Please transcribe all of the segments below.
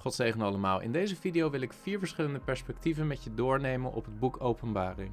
God zegen allemaal. In deze video wil ik vier verschillende perspectieven met je doornemen op het boek Openbaring.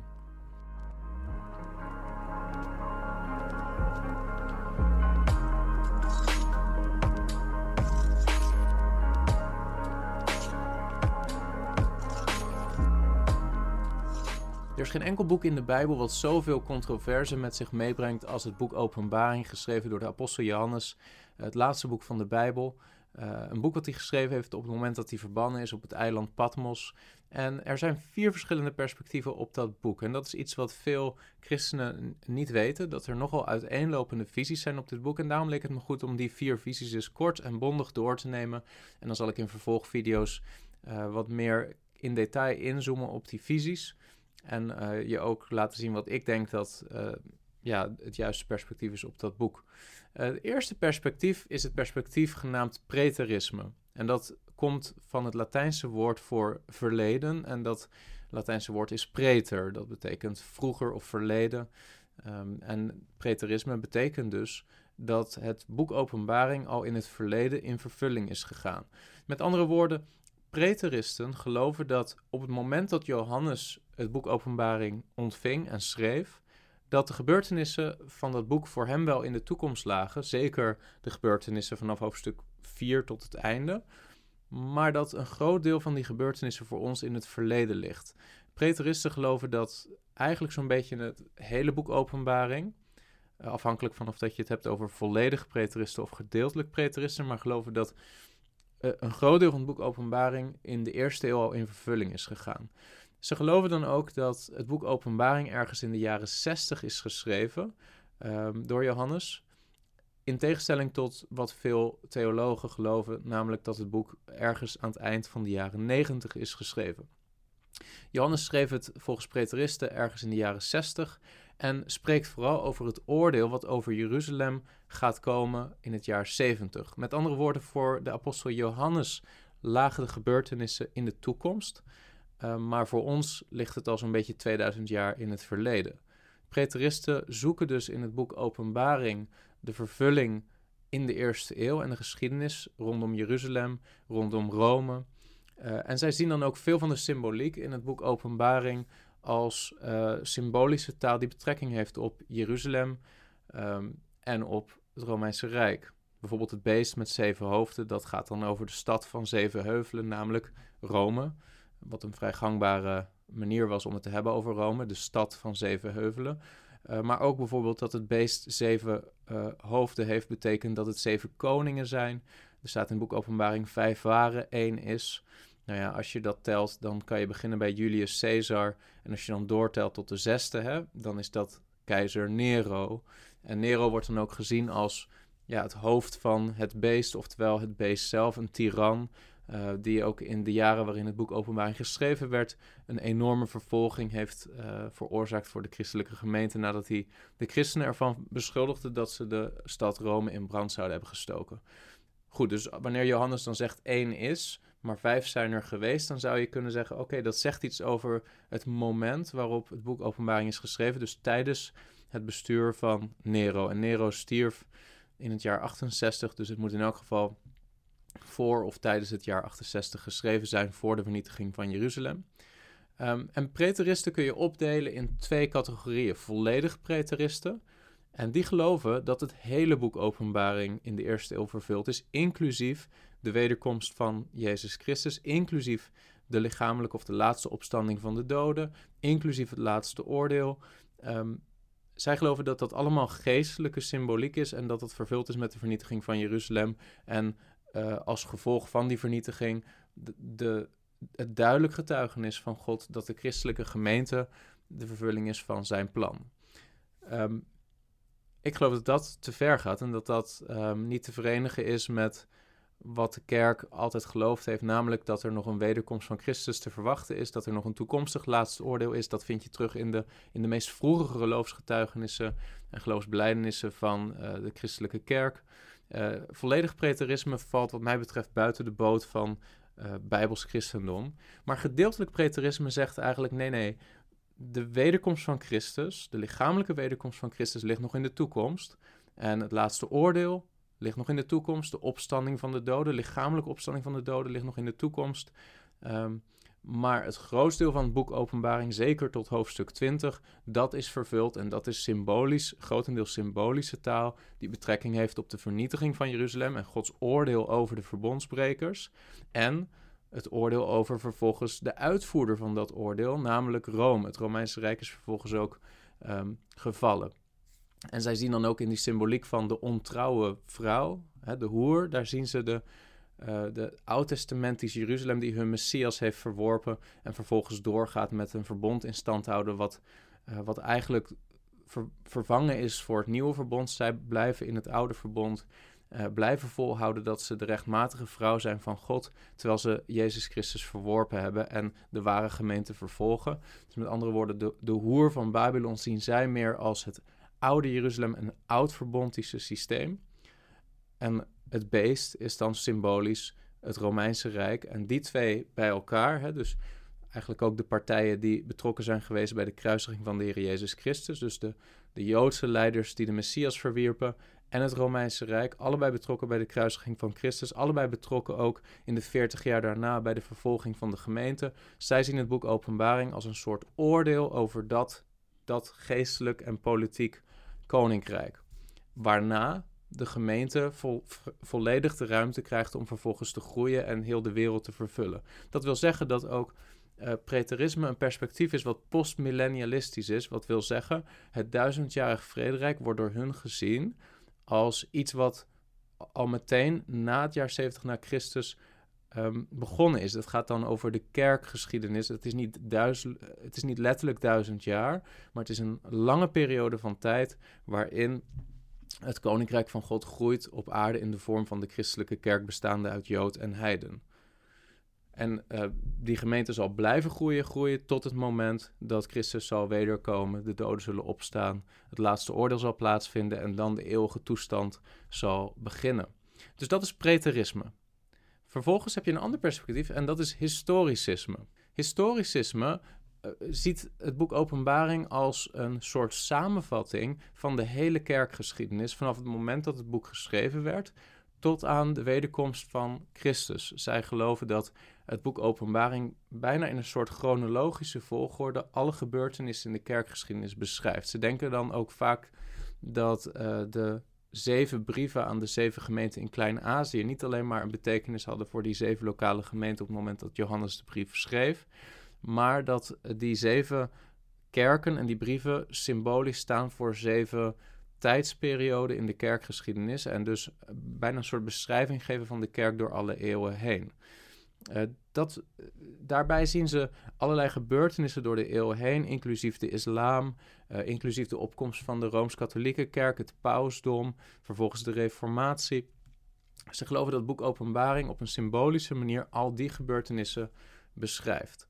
Er is geen enkel boek in de Bijbel wat zoveel controverse met zich meebrengt als het boek Openbaring, geschreven door de apostel Johannes, het laatste boek van de Bijbel. Uh, een boek wat hij geschreven heeft op het moment dat hij verbannen is op het eiland Patmos. En er zijn vier verschillende perspectieven op dat boek. En dat is iets wat veel christenen niet weten: dat er nogal uiteenlopende visies zijn op dit boek. En daarom leek het me goed om die vier visies eens kort en bondig door te nemen. En dan zal ik in vervolgvideo's uh, wat meer in detail inzoomen op die visies. En uh, je ook laten zien wat ik denk dat ja, het juiste perspectief is op dat boek. Uh, het eerste perspectief is het perspectief genaamd preterisme. En dat komt van het Latijnse woord voor verleden. En dat Latijnse woord is preter. Dat betekent vroeger of verleden. Um, en preterisme betekent dus dat het boek Openbaring al in het verleden in vervulling is gegaan. Met andere woorden, preteristen geloven dat op het moment dat Johannes het boek Openbaring ontving en schreef, dat de gebeurtenissen van dat boek voor hem wel in de toekomst lagen. Zeker de gebeurtenissen vanaf hoofdstuk 4 tot het einde. Maar dat een groot deel van die gebeurtenissen voor ons in het verleden ligt. Preteristen geloven dat eigenlijk zo'n beetje het hele boek Openbaring. Eh, afhankelijk van of dat je het hebt over volledige preteristen of gedeeltelijk preteristen. Maar geloven dat uh, een groot deel van het boek Openbaring in de eerste eeuw al in vervulling is gegaan. Ze geloven dan ook dat het boek Openbaring ergens in de jaren 60 is geschreven um, door Johannes. In tegenstelling tot wat veel theologen geloven, namelijk dat het boek ergens aan het eind van de jaren 90 is geschreven. Johannes schreef het volgens preteristen ergens in de jaren 60 en spreekt vooral over het oordeel wat over Jeruzalem gaat komen in het jaar 70. Met andere woorden, voor de apostel Johannes lagen de gebeurtenissen in de toekomst. Ehm, maar voor ons ligt het al zo'n beetje 2000 jaar in het verleden. Preteristen zoeken dus in het boek Openbaring de vervulling in de eerste eeuw en de geschiedenis rondom Jeruzalem, rondom Rome. Uh, en zij zien dan ook veel van de symboliek in het boek Openbaring als uh, symbolische taal die betrekking heeft op Jeruzalem um, en op het Romeinse Rijk. Bijvoorbeeld het beest met zeven hoofden, dat gaat dan over de stad van zeven heuvelen, namelijk Rome. Wat een vrij gangbare manier was om het te hebben over Rome, de stad van zeven heuvelen. Uh, maar ook bijvoorbeeld dat het beest zeven uh, hoofden heeft, betekent dat het zeven koningen zijn. Er staat in het boek Openbaring vijf waren, één is. Nou ja, als je dat telt, dan kan je beginnen bij Julius Caesar. En als je dan doortelt tot de zesde, dan is dat keizer Nero. En Nero wordt dan ook gezien als ja, het hoofd van het beest, oftewel het beest zelf, een tiran. Uh, die ook in de jaren waarin het boek Openbaring geschreven werd, een enorme vervolging heeft uh, veroorzaakt voor de christelijke gemeente. Nadat hij de christenen ervan beschuldigde dat ze de stad Rome in brand zouden hebben gestoken. Goed, dus wanneer Johannes dan zegt één is, maar vijf zijn er geweest, dan zou je kunnen zeggen: oké, dat zegt iets over het moment waarop het boek Openbaring is geschreven. Dus tijdens het bestuur van Nero. En Nero stierf in het jaar 68, dus het moet in elk geval voor of tijdens het jaar 68 geschreven zijn voor de vernietiging van Jeruzalem. Um, en preteristen kun je opdelen in twee categorieën. Volledige preteristen. En die geloven dat het hele boek Openbaring in de eerste eeuw vervuld is, inclusief de wederkomst van Jezus Christus, inclusief de lichamelijke of de laatste opstanding van de doden, inclusief het laatste oordeel. Um, zij geloven dat dat allemaal geestelijke symboliek is en dat het vervuld is met de vernietiging van Jeruzalem en uh, als gevolg van die vernietiging de, het duidelijk getuigenis van God dat de christelijke gemeente de vervulling is van zijn plan. Um, ik geloof dat dat te ver gaat en dat dat um, niet te verenigen is met wat de kerk altijd geloofd heeft, namelijk dat er nog een wederkomst van Christus te verwachten is, dat er nog een toekomstig laatste oordeel is. Dat vind je terug in de, in de meest vroege geloofsgetuigenissen en geloofsbelijdenissen van uh, de christelijke kerk. Uh, volledig preterisme valt wat mij betreft buiten de boot van uh, bijbels christendom. Maar gedeeltelijk preterisme zegt eigenlijk nee, nee, de wederkomst van Christus, de lichamelijke wederkomst van Christus ligt nog in de toekomst. En het laatste oordeel ligt nog in de toekomst. De opstanding van de doden, lichamelijke opstanding van de doden, ligt nog in de toekomst. Um, maar het grootste deel van het boek Openbaring, zeker tot hoofdstuk 20, dat is vervuld en dat is symbolisch, grotendeels symbolische taal, die betrekking heeft op de vernietiging van Jeruzalem en Gods oordeel over de verbondsbrekers. En het oordeel over vervolgens de uitvoerder van dat oordeel, namelijk Rome. Het Romeinse Rijk is vervolgens ook ehm, gevallen. En zij zien dan ook in die symboliek van de ontrouwe vrouw, hè, de hoer, daar zien ze de uh, de oud-testamentische Jeruzalem die hun Messias heeft verworpen en vervolgens doorgaat met een verbond in stand houden wat, uh, wat eigenlijk vervangen is voor het nieuwe verbond. Zij blijven in het oude verbond, uh, blijven volhouden dat ze de rechtmatige vrouw zijn van God, terwijl ze Jezus Christus verworpen hebben en de ware gemeente vervolgen. Dus met andere woorden, de, de hoer van Babylon zien zij meer als het oude Jeruzalem, een oud-verbondische systeem. En het beest is dan symbolisch het Romeinse Rijk. En die twee bij elkaar, hè, dus eigenlijk ook de partijen die betrokken zijn geweest bij de kruisiging van de Heer Jezus Christus, dus de, de Joodse leiders die de Messias verwierpen en het Romeinse Rijk, allebei betrokken bij de kruisiging van Christus, allebei betrokken ook in de 40 jaar daarna bij de vervolging van de gemeente. Zij zien het boek Openbaring als een soort oordeel over dat, dat geestelijk en politiek koninkrijk. Waarna de gemeente volledig de ruimte krijgt om vervolgens te groeien en heel de wereld te vervullen. Dat wil zeggen dat ook uh, preterisme een perspectief is wat postmillennialistisch is. Wat wil zeggen, het duizendjarig vrederijk wordt door hun gezien als iets wat al meteen na het jaar 70 na Christus ehm, begonnen is. Het gaat dan over de kerkgeschiedenis. Het is, niet duizend, het is niet letterlijk duizend jaar, maar het is een lange periode van tijd waarin het koninkrijk van God groeit op aarde in de vorm van de christelijke kerk bestaande uit Jood en Heiden. En uh, die gemeente zal blijven groeien, groeien tot het moment dat Christus zal wederkomen, de doden zullen opstaan, het laatste oordeel zal plaatsvinden en dan de eeuwige toestand zal beginnen. Dus dat is preterisme. Vervolgens heb je een ander perspectief en dat is historicisme. Historicisme eh, ziet het boek Openbaring als een soort samenvatting van de hele kerkgeschiedenis vanaf het moment dat het boek geschreven werd tot aan de wederkomst van Christus. Zij geloven dat het boek Openbaring bijna in een soort chronologische volgorde alle gebeurtenissen in de kerkgeschiedenis beschrijft. Ze denken dan ook vaak dat uh, de zeven brieven aan de zeven gemeenten in Klein-Azië niet alleen maar een betekenis hadden voor die zeven lokale gemeenten op het moment dat Johannes de brief schreef, maar dat die zeven kerken en die brieven symbolisch staan voor zeven tijdsperioden in de kerkgeschiedenis en dus bijna een soort beschrijving geven van de kerk door alle eeuwen heen. Uh, dat, daarbij zien ze allerlei gebeurtenissen door de eeuwen heen, inclusief de islam, inclusief de opkomst van de Rooms-Katholieke Kerk, het pausdom, vervolgens de Reformatie. Ze geloven dat het boek Openbaring op een symbolische manier al die gebeurtenissen beschrijft.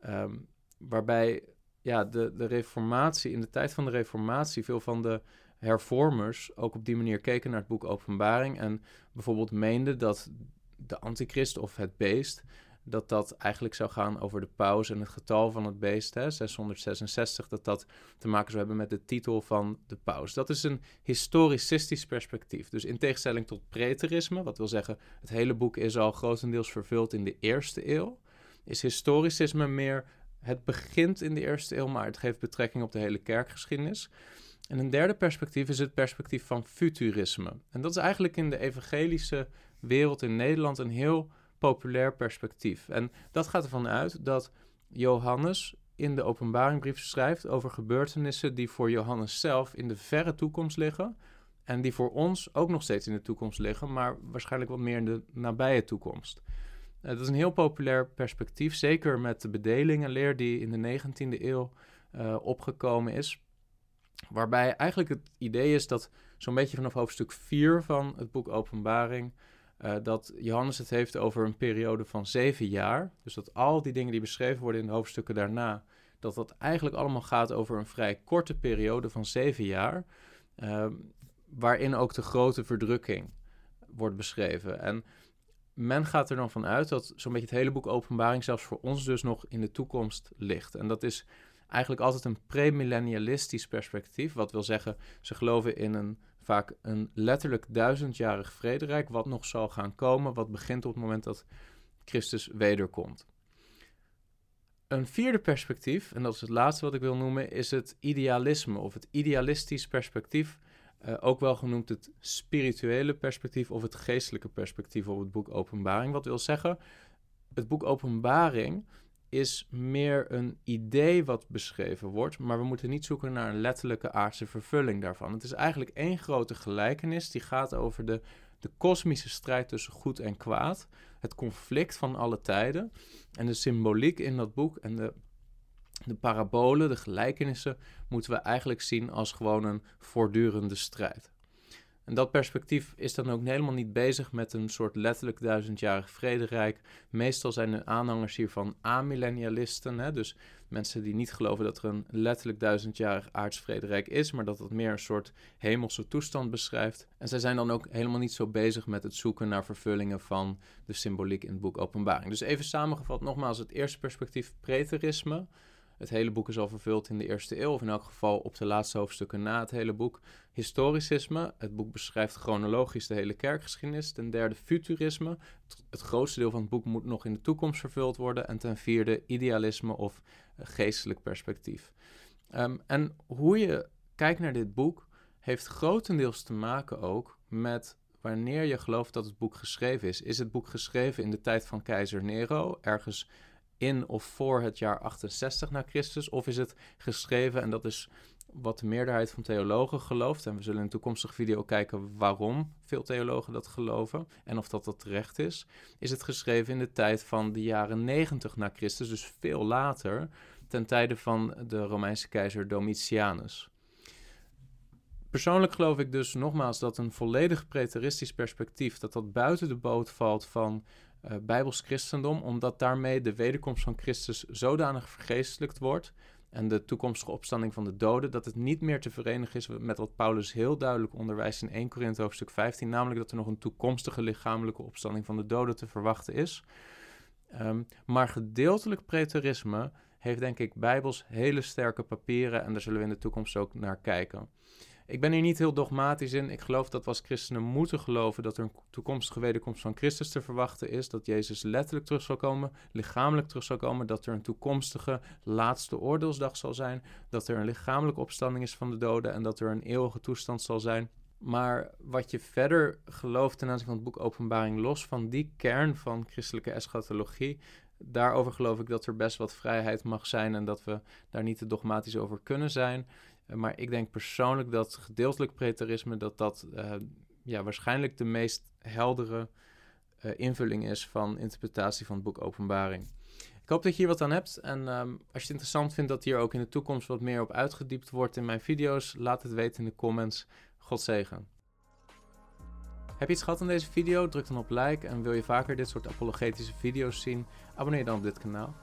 Ehm, waarbij ja, de, de reformatie, in de tijd van de reformatie, veel van de hervormers ook op die manier keken naar het boek Openbaring en bijvoorbeeld meenden dat de antichrist of het beest, dat dat eigenlijk zou gaan over de paus en het getal van het beest, hè, 666, dat dat te maken zou hebben met de titel van de paus. Dat is een historicistisch perspectief. Dus in tegenstelling tot preterisme, wat wil zeggen het hele boek is al grotendeels vervuld in de eerste eeuw, is historicisme meer het begint in de eerste eeuw, maar het geeft betrekking op de hele kerkgeschiedenis. En een derde perspectief is het perspectief van futurisme. En dat is eigenlijk in de evangelische wereld in Nederland een heel populair perspectief. En dat gaat ervan uit dat Johannes in de openbaringbrief schrijft over gebeurtenissen die voor Johannes zelf in de verre toekomst liggen. En die voor ons ook nog steeds in de toekomst liggen, maar waarschijnlijk wat meer in de nabije toekomst. Uh, dat is een heel populair perspectief, zeker met de bedelingenleer die in de 19e eeuw uh, opgekomen is. Waarbij eigenlijk het idee is dat zo'n beetje vanaf hoofdstuk 4 van het boek Openbaring, uh, dat Johannes het heeft over een periode van zeven jaar. Dus dat al die dingen die beschreven worden in de hoofdstukken daarna, dat dat eigenlijk allemaal gaat over een vrij korte periode van zeven jaar, waarin ook de grote verdrukking wordt beschreven. En men gaat er dan van uit dat zo'n beetje het hele boek Openbaring zelfs voor ons dus nog in de toekomst ligt. En dat is eigenlijk altijd een premillennialistisch perspectief. Wat wil zeggen, ze geloven in een vaak een letterlijk duizendjarig vrederijk, wat nog zal gaan komen, wat begint op het moment dat Christus wederkomt. Een vierde perspectief, en dat is het laatste wat ik wil noemen, is het idealisme of het idealistisch perspectief. Uh, ook wel genoemd het spirituele perspectief of het geestelijke perspectief op het boek Openbaring. Wat wil zeggen, het boek Openbaring is meer een idee wat beschreven wordt, maar we moeten niet zoeken naar een letterlijke aardse vervulling daarvan. Het is eigenlijk één grote gelijkenis die gaat over de, de kosmische strijd tussen goed en kwaad, het conflict van alle tijden en de symboliek in dat boek en de, de parabolen, de gelijkenissen, moeten we eigenlijk zien als gewoon een voortdurende strijd. En dat perspectief is dan ook helemaal niet bezig met een soort letterlijk duizendjarig vrederijk. Meestal zijn de aanhangers hiervan amillennialisten, dus mensen die niet geloven dat er een letterlijk duizendjarig aardsvrederijk is, maar dat het meer een soort hemelse toestand beschrijft. En zij zijn dan ook helemaal niet zo bezig met het zoeken naar vervullingen van de symboliek in het boek Openbaring. Dus even samengevat nogmaals het eerste perspectief, preterisme. Het hele boek is al vervuld in de eerste eeuw, of in elk geval op de laatste hoofdstukken na het hele boek. Historicisme, het boek beschrijft chronologisch de hele kerkgeschiedenis. Ten derde futurisme, het, grootste deel van het boek moet nog in de toekomst vervuld worden. En ten vierde idealisme of geestelijk perspectief. Ehm, en hoe je kijkt naar dit boek heeft grotendeels te maken ook met wanneer je gelooft dat het boek geschreven is. Is het boek geschreven in de tijd van keizer Nero, ergens in of voor het jaar 68 na Christus? Of is het geschreven, en dat is wat de meerderheid van theologen gelooft, en we zullen in een toekomstige video kijken waarom veel theologen dat geloven en of dat dat terecht is, is het geschreven in de tijd van de jaren 90 na Christus, dus veel later, ten tijde van de Romeinse keizer Domitianus. Persoonlijk geloof ik dus nogmaals dat een volledig preteristisch perspectief, dat dat buiten de boot valt van uh, Bijbels christendom, omdat daarmee de wederkomst van Christus zodanig vergeestelijkt wordt en de toekomstige opstanding van de doden, dat het niet meer te verenigen is met wat Paulus heel duidelijk onderwijst in 1 Korinthe hoofdstuk 15, namelijk dat er nog een toekomstige lichamelijke opstanding van de doden te verwachten is. Um, maar gedeeltelijk preterisme heeft denk ik Bijbels hele sterke papieren en daar zullen we in de toekomst ook naar kijken. Ik ben hier niet heel dogmatisch in. Ik geloof dat we als christenen moeten geloven dat er een toekomstige wederkomst van Christus te verwachten is. Dat Jezus letterlijk terug zal komen, lichamelijk terug zal komen. Dat er een toekomstige laatste oordeelsdag zal zijn. Dat er een lichamelijke opstanding is van de doden en dat er een eeuwige toestand zal zijn. Maar wat je verder gelooft ten aanzien van het boek Openbaring, los van die kern van christelijke eschatologie, daarover geloof ik dat er best wat vrijheid mag zijn en dat we daar niet te dogmatisch over kunnen zijn. Eh, maar ik denk persoonlijk dat gedeeltelijk preterisme dat dat uh, ja, waarschijnlijk de meest heldere uh, invulling is van interpretatie van het boek Openbaring. Ik hoop dat je hier wat aan hebt. En um, als je het interessant vindt dat hier ook in de toekomst wat meer op uitgediept wordt in mijn video's, laat het weten in de comments. God zegen. Heb je iets gehad aan deze video? Druk dan op like en wil je vaker dit soort apologetische video's zien? Abonneer dan op dit kanaal.